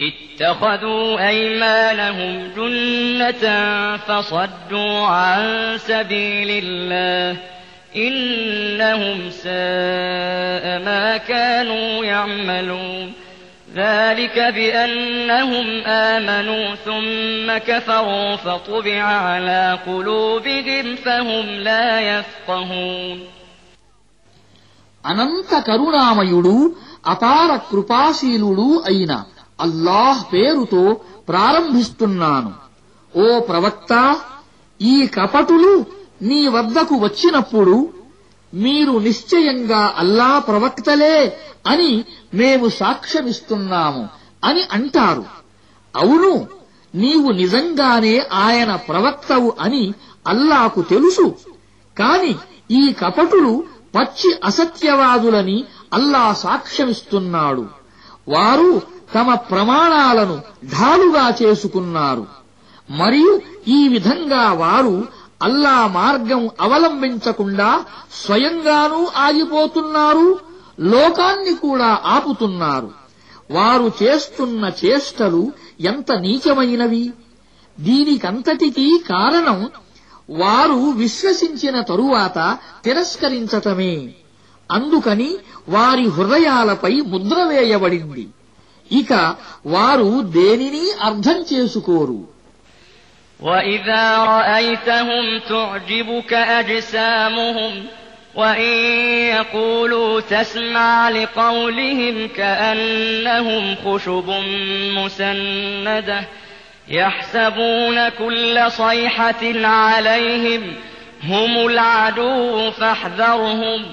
اتخذوا أيمانهم جنة فصدوا عن سبيل الله إنهم ساء ما كانوا يعملون ذلك بأنهم آمنوا ثم كفروا فطبع على قلوبهم فهم لا يفقهون అనంత కరుణామయుడు అపార కృపాశీలుడు అయిన అల్లాహ్ పేరుతో ప్రారంభిస్తున్నాను. ఓ ప్రవక్త ఈ కపటులు నీ వద్దకు వచ్చినప్పుడు మీరు నిశ్చయంగా అల్లా ప్రవక్తలే అని మేము సాక్ష్యమిస్తున్నాము అని అంటారు. అవును నీవు నిజంగానే ఆయన ప్రవక్తవు అని అల్లాకు తెలుసు. కాని ఈ కపటులు పచ్చి అసత్యవాదులని అల్లా సాక్ష్యమిస్తున్నాడు. వారు తమ ప్రమాణాలను ఢాలుగా చేసుకున్నారు. మరియు ఈ విధంగా వారు అల్లా మార్గం అవలంబించకుండా స్వయంగానూ ఆగిపోతున్నారు లోకాన్ని కూడా ఆపుతున్నారు. వారు చేస్తున్న చేష్టలు ఎంత నీచమైనవి! దీనికంతటికీ కారణం వారు విశ్వసించిన తరువాత తిరస్కరించటమే. అందుకని వారి హృదయాలపై ముద్ర వేయబడింది. ఇక వారు దేనిని అర్థం చేసుకోరు وإذا رأيتهم تعجبك أجسامهم وإن يقولوا تسمع لقولهم كأنهم خشب مسندة يحسبون كل صيحة عليهم هم العدو فاحذرهم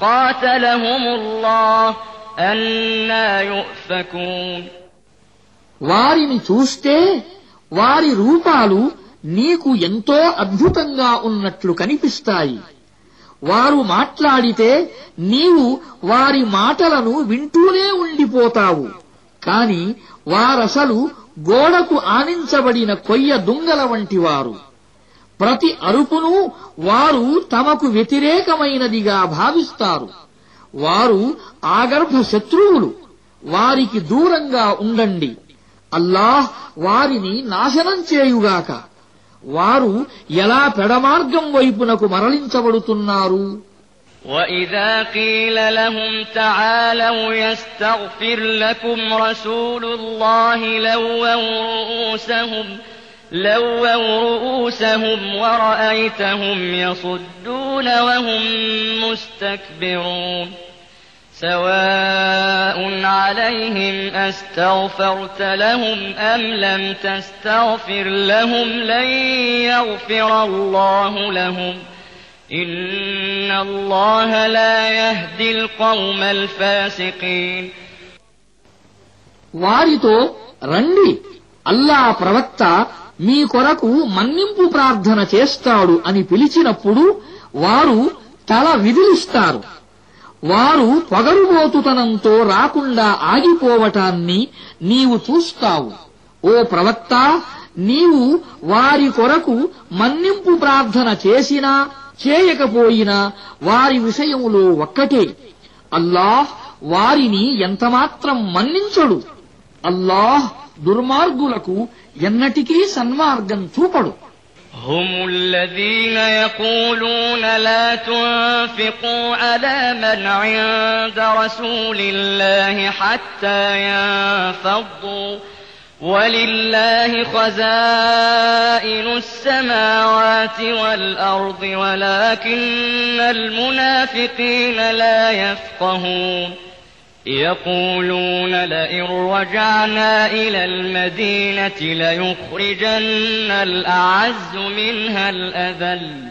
قاتلهم الله أنا يؤفكون వారిని చూస్తే వారి రూపాలు నీకు ఎంతో అద్భుతంగా ఉన్నట్లు కనిపిస్తాయి. వారు మాట్లాడితే నీవు వారి మాటలను వింటూనే ఉండిపోతావు. కాని వారసలు గోడకు ఆనించబడిన కొయ్య దుంగల వంటివారు ప్రతి అరుపును వారు తమకు వ్యతిరేకమైనదిగా భావిస్తారు. వారు ఆగర్భ శత్రువులు వారికి దూరంగా ఉండండి అల్లాహ్ వారిని నాశనం చేయుగాక వారు ఎలా పెడమార్గం వైపునకు మరలించబడుతున్నారు وإذا قيل لهم تعالوا يستغفر لكم رسول الله لووا رؤوسهم لووا رؤوسهم ورأيتهم يصدون وهم مستكبرون سواء عليهم أستغفرت لهم أم لم تستغفر لهم لن يغفر الله لهم إن الله لا يهدي القوم الفاسقين వారితో రండి అల్లా ప్రవక్త మీ కొరకు మన్నింపు ప్రార్థన చేస్తాడు అని పిలిచినప్పుడు వారు తల విదిలిస్తారు. వారు పొగరుబోతుతనంతో రాకుండా ఆగిపోవటాన్ని నీవు చూస్తావు. ఓ ప్రవక్త నీవు వారి కొరకు మన్నింపు ప్రార్థన చేసినా చేయకపోయినా వారి విషయములో ఒక్కటే. అల్లాహ్ వారిని ఎంతమాత్రం మన్నించడు. అల్లాహ్ దుర్మార్గులకు ఎన్నటికీ సన్మార్గం చూపడు هم الذين يقولون لا تنفقوا على من عند رسول الله حتى ينفضوا ولله خزائن السماوات والأرض ولكن المنافقين لا يفقهون يقولون لئن رجعنا إلى المدينة ليخرجن الأعز منها الأذل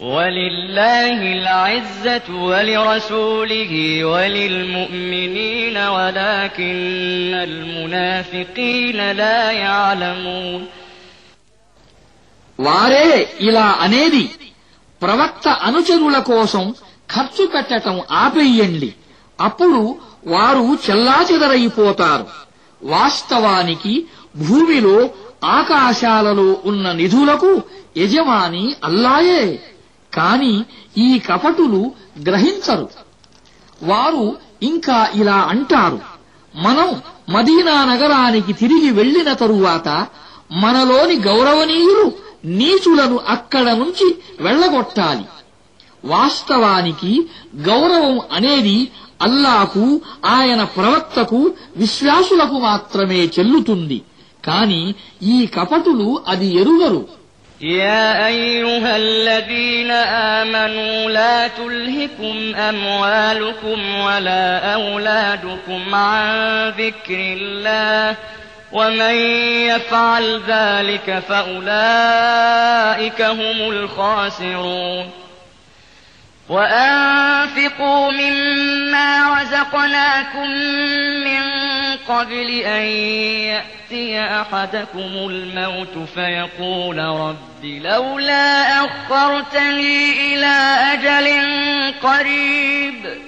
ولله العزة ولرسوله وللمؤمنين ولكن المنافقين لا يعلمون వారే ఇలా అనేది ప్రవక్త అనుచరుల కోసం ఖర్చు పెట్టటం ఆపేయండి అప్పుడు వారు చెల్లాచెదరైపోతారు. వాస్తవానికి భూమిలో ఆకాశాలలో ఉన్న నిధులకు యజమాని అల్లాయే. కాని ఈ కపటులు గ్రహించరు. వారు ఇంకా ఇలా అంటారు. మనం మదీనా నగరానికి తిరిగి వెళ్ళిన తరువాత మనలోని గౌరవనీయులు నీచులను అక్కడ నుంచి వెళ్ళగొట్టాలి వాస్తవానికి గౌరవం అనేది అల్లాకు ఆయన ప్రవక్తకు విశ్వాసులకు మాత్రమే చెల్లుతుంది కాని ఈ కపటులు అది ఎరుగరు يا أيها الذين آمنوا لا تلهكم أموالكم ولا أولادكم عن ذكر الله ومن يفعل ذلك فأولئك هم الخاسرون وأنفقوا مما رزقناكم من قبل أن يأتي أحدكم الموت فيقول رب لولا أخرتني إلى أجل قريب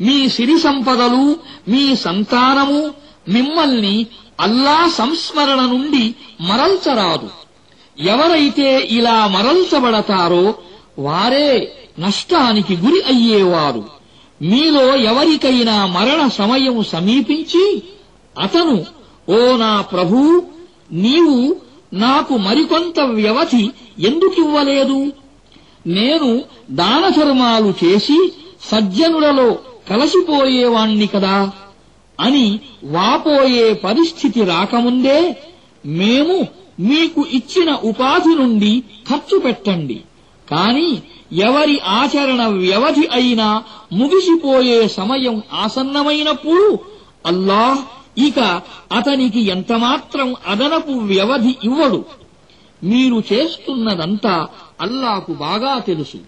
మీ సిరి సంపదలు మీ సంతానము మిమ్మల్ని అల్లా సంస్మరణ నుండి మరల్చరాదు. ఎవరైతే ఇలా మరల్చబడతారో వారే నష్టానికి గురి అయ్యేవారు. మీలో ఎవరికైనా మరణ సమయం సమీపించి అతను ఓ నా ప్రభూ నీవు నాకు మరికొంత వ్యవధి ఎందుకివ్వలేదు? నేను దానధర్మాలు చేసి సజ్జనులలో కలసిపోయేవాణ్ణి కదా అని వాపోయే పరిస్థితి రాకముందే మేము మీకు ఇచ్చిన ఉపాధి నుండి ఖర్చు పెట్టండి. కాని ఎవరి ఆచరణ వ్యవధి అయినా ముగిసిపోయే సమయం ఆసన్నమైనప్పుడు అల్లాహ్ ఇక అతనికి ఎంతమాత్రం అదనపు వ్యవధి ఇవ్వడు. మీరు చేస్తున్నదంతా అల్లాకు బాగా తెలుసు.